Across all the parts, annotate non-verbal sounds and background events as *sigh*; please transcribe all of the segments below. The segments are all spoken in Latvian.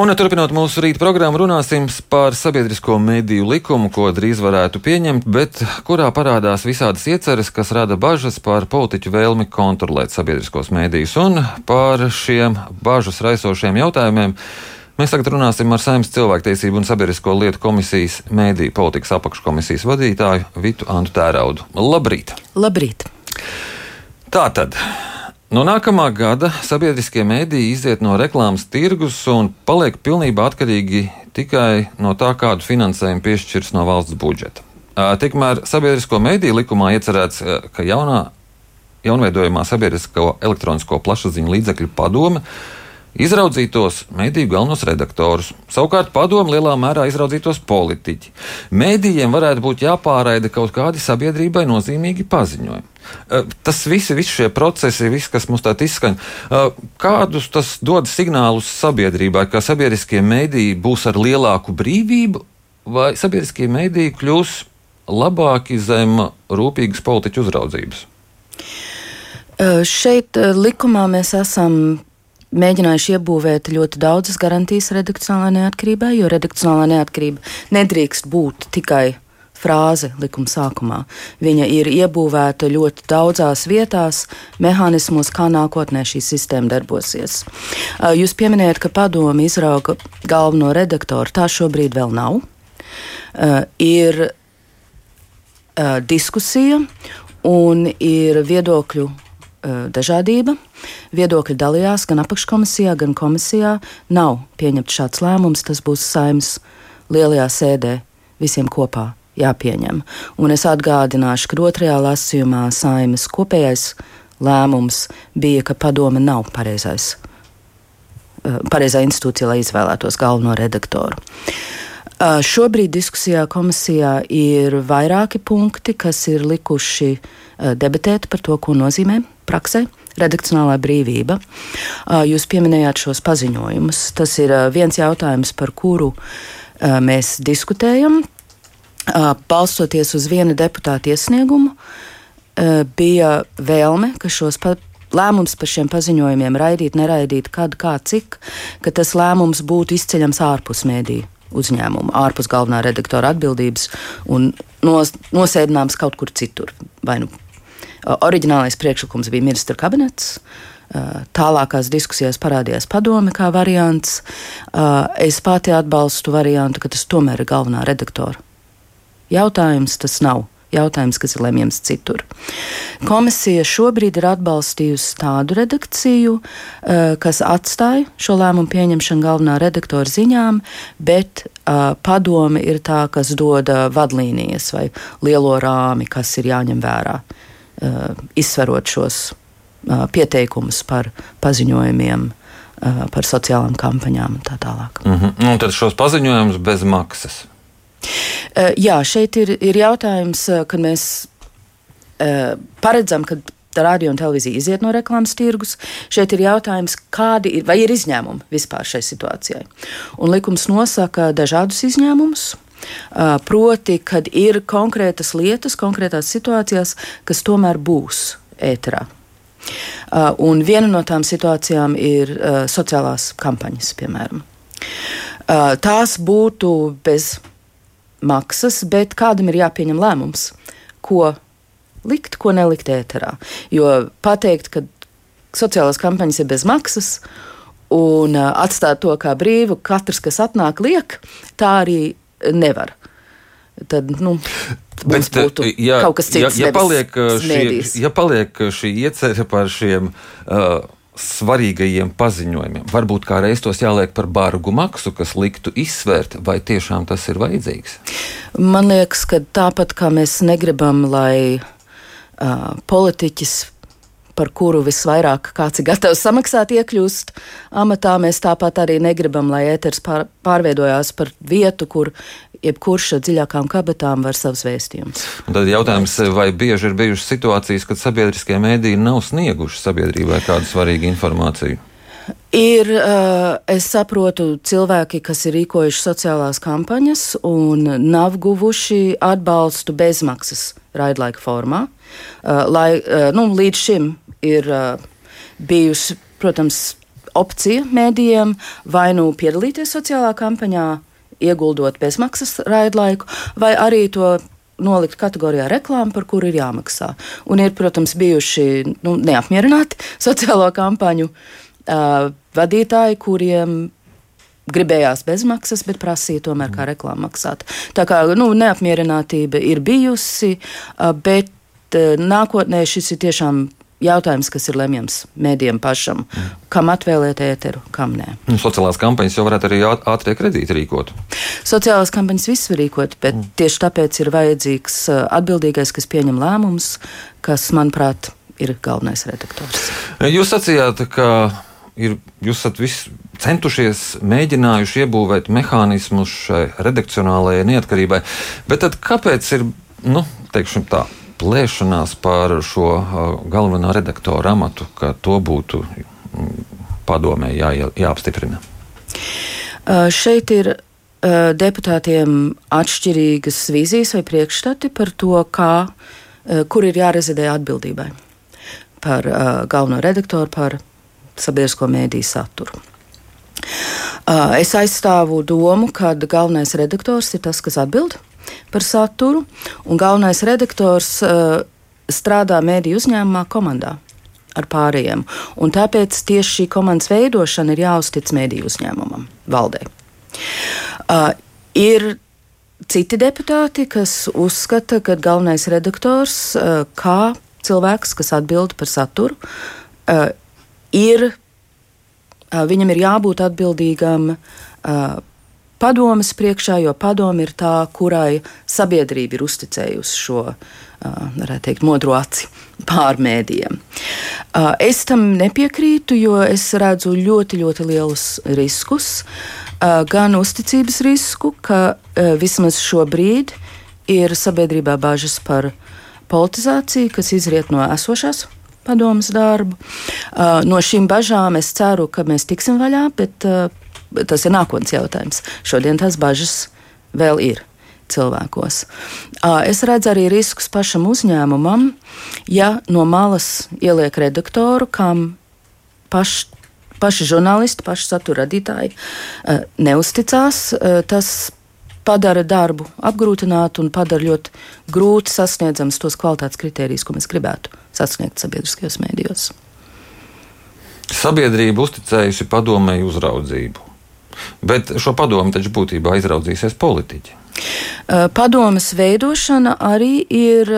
Un, turpinot mūsu rīta programmu, runāsim par sabiedrisko mediju likumu, ko drīz varētu pieņemt, bet kurā parādās visādas ieceres, kas rada bažas par politiķu vēlmi kontrolēt sabiedriskos medijus. Un par šiem bažas raisošiem jautājumiem mēs tagad runāsim ar Saimnes cilvēktiesību un sabiedrisko lietu komisijas mediju politikas apakškomisijas vadītāju Vitu Antu Tēraudu. Labrīt! Labrīt! Tātad. No nākamā gada sabiedriskie mēdīji iziet no reklāmas tirgus un paliek pilnībā atkarīgi tikai no tā, kādu finansējumu piešķirs no valsts budžeta. Tikmēr sabiedrisko mēdīju likumā iecerēts, ka jaunā, jaunveidojumā sabiedrisko elektronisko plašsaziņu līdzekļu padome izraudzītos mediju galvenos redaktorus. Savukārt padomu lielā mērā izraudzītos politiķi. Mēdījiem varētu būt jāpāraida kaut kādi sabiedrībai nozīmīgi paziņojumi. Tas visi, visi šie procesi, viss, kas mums tādā izskan, kādus tas dod signālus sabiedrībai, ka sabiedriskie mēdīji būs ar lielāku brīvību, vai sabiedriskie mēdīji kļūs labāki zem rūpīgas politiķu uzraudzības? Šeit likumā mēs esam mēģinājuši iebūvēt ļoti daudzas garantijas redakcionālajai neatkarībai, jo redakcionālā neatkarība nedrīkst būt tikai frāze likuma sākumā. Viņa ir iebūvēta ļoti daudzās vietās, mehānismos, kā nākotnē šī sistēma darbosies. Jūs pieminējat, ka padomi izrauga galveno redaktoru. Tā šobrīd vēl nav. Ir diskusija un ir viedokļu dažādība. Viedokļi dalījās gan apakškomisijā, gan komisijā. Nav pieņemts šāds lēmums, tas būs saimnes lielajā sēdē visiem kopā jāpieņem. Un es atgādināšu, ka otrajā lasījumā saimnes kopējais lēmums bija, ka padome nav pareizais, pareizā institūcija, lai izvēlētos galveno redaktoru. Šobrīd diskusijā komisijā ir vairāki punkti, kas ir likuši debatēt par to, ko nozīmē praksē redakcionālā brīvība. Jūs pieminējāt šos paziņojumus. Tas ir viens jautājums, par kuru mēs diskutējam. Balstoties uz viena deputāta iesniegumu, bija vēlme, ka šos lēmums par šiem paziņojumiem raidīt, neraidīt, kad, kā, cik, ka tas lēmums būtu izceļams ārpus mēdīju uzņēmuma, ārpus galvenā redaktora atbildības un nos, nosēdināms kaut kur citur. Vai nu Oriģinālais priekšlikums bija ministra kabinets. Tālākās diskusijās parādījās padome kā variants. Es pati atbalstu variantu, ka tas tomēr ir galvenā redaktora jautājums. Tas nav jautājums, kas ir lemjams citur. Komisija šobrīd ir atbalstījusi tādu redakciju, kas atstāja šo lēmumu pieņemšanu galvenā redaktora ziņām, bet padome ir tā, kas dod vadlīnijas vai lielo rāmi, kas ir jāņem vērā. Uh, izsverot šos uh, pieteikumus par paziņojumiem, uh, par sociālām kampaņām un tā tālāk. Mm -hmm. Un tad šos paziņojumus bez maksas. Jā, šeit ir, ir jautājums, kad mēs paredzam, ka radio un televīzija iziet no reklāmas tirgus. Šeit ir jautājums, kādi ir, vai ir izņēmumi vispār šai situācijai. Un likums nosaka dažādus izņēmumus. Proti, kad ir konkrētas lietas, konkrētās situācijās, kas tomēr būs ēterā. Un viena no tām situācijām ir sociālās kampaņas, piemēram. Tās būtu bez maksas, bet kādam ir jāpieņem lēmums, ko likt, ko nelikt ēterā. Jo pateikt, ka sociālās kampaņas ir bez maksas, un atstāt to kā brīvu, katrs, kas atnāk, liek, tā arī nevar. Tad, nu, Bet, būtu ja, kaut kas cits. Ja, ja, paliek šī, ja paliek šī iecerē par šiem uh, svarīgajiem paziņojumiem, varbūt kā reiz tos jāliek par bargu maksu, kas liktu izsvērt, vai tiešām tas ir vajadzīgs? Man liekas, ka tāpat kā mēs negribam, lai uh, politiķis par kuru visvairāk kāds ir gatavs samaksāt, iekļūst amatā. Mēs tāpat arī negribam, lai ēters pār, pārveidojās par vietu, kur jebkurš ar dziļākām kabatām var savus vēstījumus. Tad jautājums, vai bieži ir bijušas situācijas, kad sabiedriskie mēdīji nav snieguši sabiedrībai kādu svarīgu informāciju? Ir, es saprotu, cilvēki, kas ir rīkojuši sociālās kampaņas un nav guvuši atbalstu bezmaksas raidlaika formā. Lai, nu, līdz šim ir bijusi, protams, opcija mēdījiem vai nu piedalīties sociālā kampaņā, ieguldot bezmaksas raidlaiku, vai arī to nolikt kategorijā reklāma, par kuru ir jāmaksā. Un ir, protams, bijuši nu, neapmierināti *laughs* sociālo kampaņu uh, vadītāji, kuriem gribējās bezmaksas, bet prasīja tomēr kā reklāmu maksāt. Tā kā nu, neapmierinātība ir bijusi, uh, bet uh, nākotnē šis ir tiešām jautājums, kas ir lemjams mēdījiem pašam, mm. kam atvēlēt ēteru, kam nē. Nu, sociālās kampaņas jau varētu arī ātrie kredīti rīkot. Sociālās kampaņas viss var rīkot, bet mm. tieši tāpēc ir vajadzīgs uh, atbildīgais, kas pieņem lēmumus, kas, manuprāt, ir galvenais redaktors. Jūs sacījāt, ka ir, jūs esat centušies, mēģinājuši iebūvēt mehānismus šai redakcionālajai neatkarībai, bet tad kāpēc ir, nu, teiksim tā, plēšanās par šo galvenā redaktora amatu, ka to būtu padomē jā, jāapstiprina? Šeit ir deputātiem atšķirīgas vīzijas vai priekšstati par to, kā, kur ir jārezidē atbildībai par galveno redaktoru, par sabiedrisko mēdīju saturu. Es aizstāvu domu, ka galvenais redaktors ir tas, kas atbild par saturu, un galvenais redaktors uh, strādā mēdīju uzņēmumā komandā pārējiem. Un tāpēc tieši šī komandas veidošana ir jāuztic mēdīju uzņēmumam, valdē. Uh, ir citi deputāti, kas uzskata, ka galvenais redaktors, uh, kā cilvēks, kas atbild par saturu, uh, ir, uh, viņam ir jābūt atbildīgam uh, padomas priekšā, jo padoma ir tā, kurai sabiedrība ir uzticējusi šo, varētu teikt, modro aci pār mēdījiem. Es tam nepiekrītu, jo es redzu ļoti, ļoti lielus riskus. Gan uzticības risku, ka vismaz šobrīd ir sabiedrībā bažas par politizāciju, kas izriet no esošās padomas darbu. No šīm bažām es ceru, ka mēs tiksim vaļā, bet tas ir nākotnes jautājums. Šodien tās bažas vēl ir cilvēkos. Es redzu arī riskus pašam uzņēmumam, ja no malas ieliek redaktoru, kam paš, paši žurnālisti, paši satura radītāji neusticās. Tas padara darbu apgrūtinātu un padara ļoti grūti sasniedzams tos kvalitātes kritērijus, ko mēs gribētu sasniegt sabiedriskajos mēdījos. Sabiedrība uzticējusi padomēju uzraudzību. Bet šo padomu taču būtībā izraudzīsies politiķi. Padomas veidošana arī ir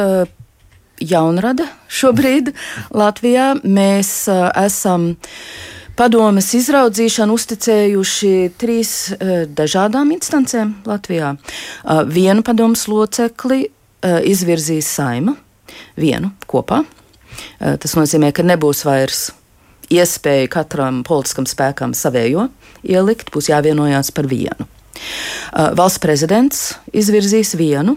jaunrada šobrīd *laughs* Latvijā. Mēs esam padomas izraudzīšanu uzticējuši trīs dažādām instancēm Latvijā. Vienu padomas locekli izvirzīs saima, vienu kopā. Tas nozīmē, ka nebūs vairs iespēja katram politiskam spēkam savējo ielikt, būs jāvienojās par vienu. Uh, valsts prezidents izvirzīs vienu,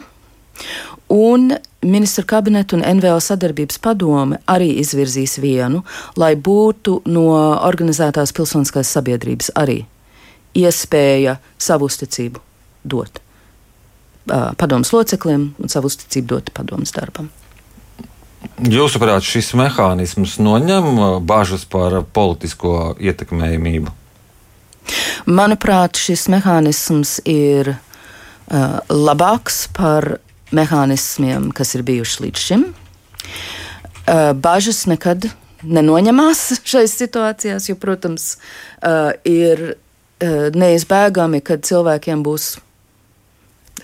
un ministra kabineta un NVO sadarbības padome arī izvirzīs vienu, lai būtu no organizētās pilsoniskās sabiedrības arī iespēja savu uzticību dot uh, padomus locekļiem un savu uzticību dot padomus darbam. Jūsuprāt, šis mehānisms noņem uh, bažas par politisko ietekmējumību? Manuprāt, šis mehānisms ir uh, labāks par mehānismiem, kas ir bijuši līdz šim. Uh, bažas nekad nenoņemās *laughs* šajās situācijās, jo, protams, uh, ir uh, neizbēgami, kad cilvēkiem būs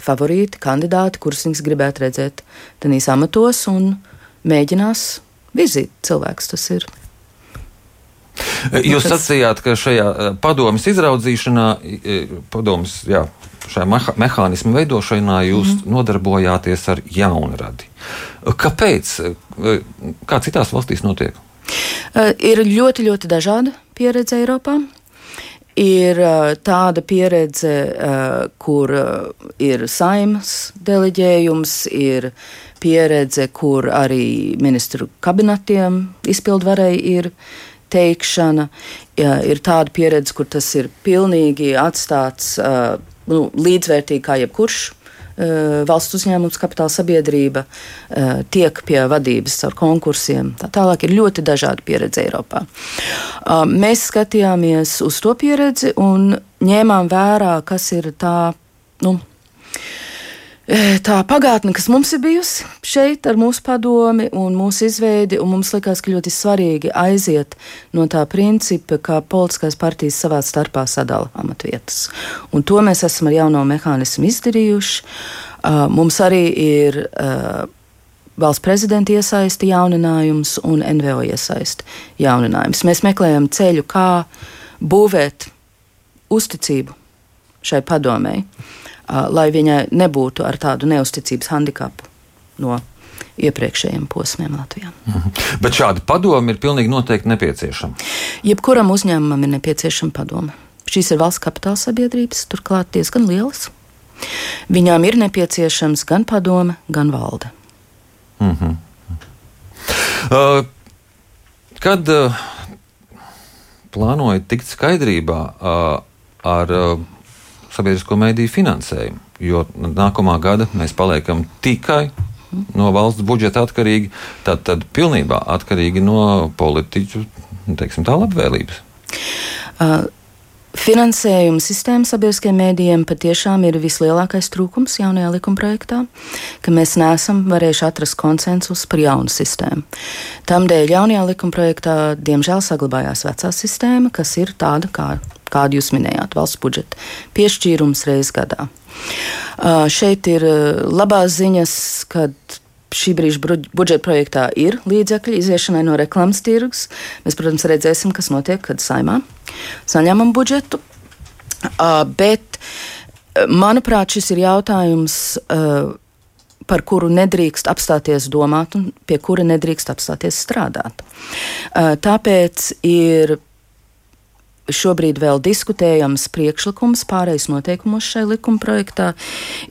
favorīti, kandidāti, kurus viņas gribētu redzēt tenīs amatos, un mēģinās virzīt cilvēkus. Tas ir Jūs sacījāt, ka šajā eh, padomas izraudzīšanā, eh, padomas, jā, šajā mehānismu veidošanā jūs mm nodarbojāties ar jaunradi. Kāpēc? Eh, kā citās valstīs notiek? Ir ļoti, ļoti dažāda pieredze Eiropā. Ir tāda pieredze, kur ir saimnes deleģējums, ir pieredze, kur arī ministru kabinetiem izpildvarēji ir teikšana. Ja, ir tāda pieredze, kur tas ir pilnīgi atstāts uh, nu, līdzvērtīgi kā jebkurš valsts uzņēmums, kapitāla sabiedrība tiek pie vadības ar konkursiem. Tā tālāk ir ļoti dažāda pieredze Eiropā. Mēs skatījāmies uz to pieredzi un ņēmām vērā, kas ir tā. Nu, tā pagātne, kas mums ir bijusi šeit ar mūsu padomi un mūsu izveidi, un mums likās, ka ļoti svarīgi aiziet no tā principa, ka politiskās partijas savā starpā sadala amatvietas. Un to mēs esam ar jauno mehānismu izdarījuši. Mums arī ir valsts prezidenta iesaisti jauninājums un NVO iesaisti jauninājums. Mēs meklējam ceļu, kā būvēt uzticību šai padomēji lai viņai nebūtu ar tādu neusticības handikapu no iepriekšējiem posmiem Latvijā. Mhm. Bet šāda padoma ir pilnīgi noteikti nepieciešama. Jebkuram uzņēmumam ir nepieciešama padoma. Šīs ir valsts kapitāla sabiedrības, turklāt diezgan lielas. Viņām ir nepieciešams gan padome, gan valde. Mm -hmm. uh, kad uh, plānojat tikt skaidrībā uh, ar uh, sabiedrisko mediju finansējumu. Jo nākamā gada mēs paliekam tikai no valsts budžeta atkarīgi, tad, tad pilnībā atkarīgi no politiķu teiksim, tā labvēlības. Uh. Finansējuma sistēma sabiedriskajiem mēdījiem patiešām ir vislielākais trūkums jaunajā likumprojektā, ka mēs neesam varējuši atrast konsensus par jaunu sistēmu. Tādēļ jaunajā likumprojektā diemžēl saglabājās vecā sistēma, kas ir tāda, kā, kādu jūs minējāt, valsts budžeta piešķīrums reizes gadā. Uh, šeit ir labās ziņas, kad šī brīža budžeta projektā ir līdzekļi iziešanai no reklāmas tirgus. Mēs, protams, redzēsim, kas notiek, kad saimā saņemam budžetu. Uh, bet, manuprāt, šis ir jautājums. Uh, par kuru nedrīkst apstāties domāt un pie kura nedrīkst apstāties strādāt. Tāpēc ir šobrīd vēl diskutējams priekšlikums pārējais noteikumos šai likuma projektā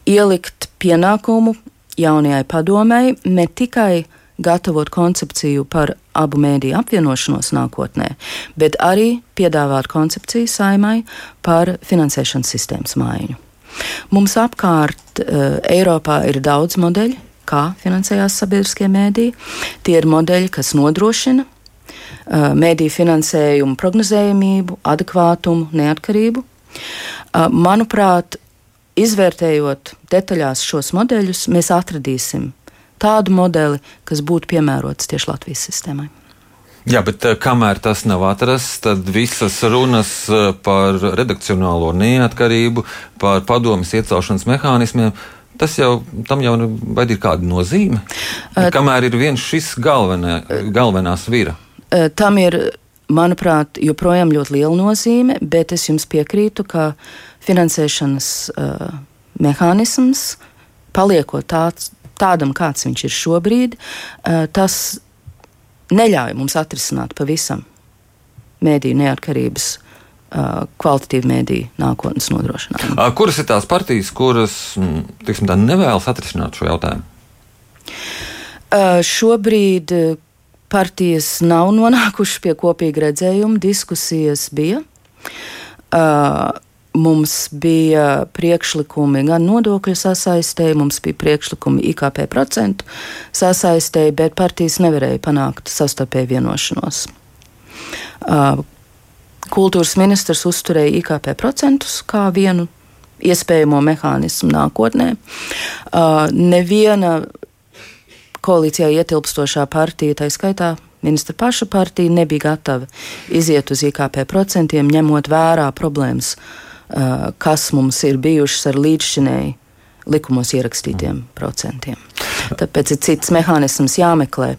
ielikt pienākumu jaunajai padomēji ne tikai gatavot koncepciju par abu mēdīju apvienošanos nākotnē, bet arī piedāvāt koncepciju saimai par finansēšanas sistēmas maiņu. Mums apkārt uh, Eiropā ir daudz modeļu, kā finansējās sabiedriskie mēdīji. Tie ir modeļi, kas nodrošina mēdīju finansējumu prognozējumību, adekvātumu, neatkarību. Uh, manuprāt, izvērtējot detaļās šos modeļus, mēs atradīsim tādu modeli, kas būtu piemērots tieši Latvijas sistēmai. Jā, bet eh, kamēr tas nav atrasts, tad visas runas par redakcionālo neatkarību, par padomus iecelšanas mehānismiem, tas jau tam jau ir kāda nozīme. Uh, kamēr ir viens šis galvenā, galvenā svira. Uh, tam ir, manuprāt, joprojām ļoti liela nozīme, bet es jums piekrītu, ka finansēšanas uh, mehānisms, paliekot tāds, tādam, kāds viņš ir šobrīd, uh, tas neļauj mums atrisināt pavisam mēdīju neatkarības uh, kvalitatīvu mēdīju nākotnes nodrošinājumu. Kuras ir tās partijas, kuras tiksim, tā, nevēlas atrisināt šo jautājumu? Uh, šobrīd partijas nav nonākušas pie kopīga redzējuma, diskusijas bija. Uh, Mums bija priekšlikumi gan nodokļu sasaistēji, mums bija priekšlikumi IKP procentu sasaistēji, bet partijas nevarēja panākt savstarpēju vienošanos. Kultūras ministrs uzturēja IKP procentus kā vienu iespējamo mehānismu nākotnē. Neviena koalīcijā ietilpstošā partija, tā skaitā ministra paša partija, nebija gatava iziet uz IKP procentiem, ņemot vērā problēmas Uh, kas mums ir bijušas ar līdzšinēji likumos ierakstītiem mm. procentiem. Tāpēc ir cits mehānisms jāmeklē.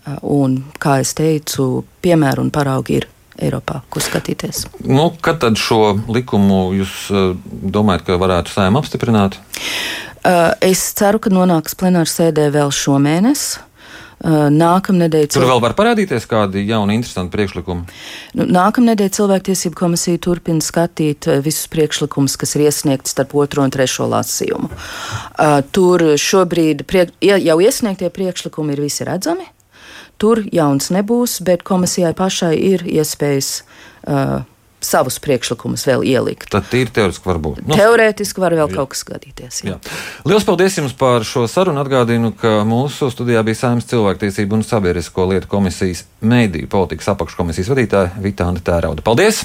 Uh, un, kā jau teicu, piemēru un paraugi ir Eiropā, kur skatīties. Nu, kad tad šo likumu jūs uh, domājat, ka varētu sājām apstiprināt? Es ceru, ka nonāks plenāra sēdē vēl šomēnes. Nākamnedēļ. Tur vēl var parādīties kādi jauni, interesanti priekšlikumi. Nu, Nākamnedēļ cilvēktiesību komisija turpina skatīt visus priekšlikumus, kas ir iesniegti starp otro un trešo lasījumu. Tur šobrīd priek, jau iesniegtie priekšlikumi ir visi redzami. Tur jauns nebūs, bet komisijai pašai ir iespējas uh, savus priekšlikumus vēl ielikt. Tad tīri teorētiski var būt. Nu, Teorētiski var vēl jā. kaut kas gadīties. Jā. Jā. Lielas paldies jums par šo sarunu. Atgādinu, ka mūsu studijā bija Saimnes cilvēktiesību un sabiedrisko lietu komisijas mēdīju politikas apakškomisijas vadītāja Vitāna Tērauda. Paldies!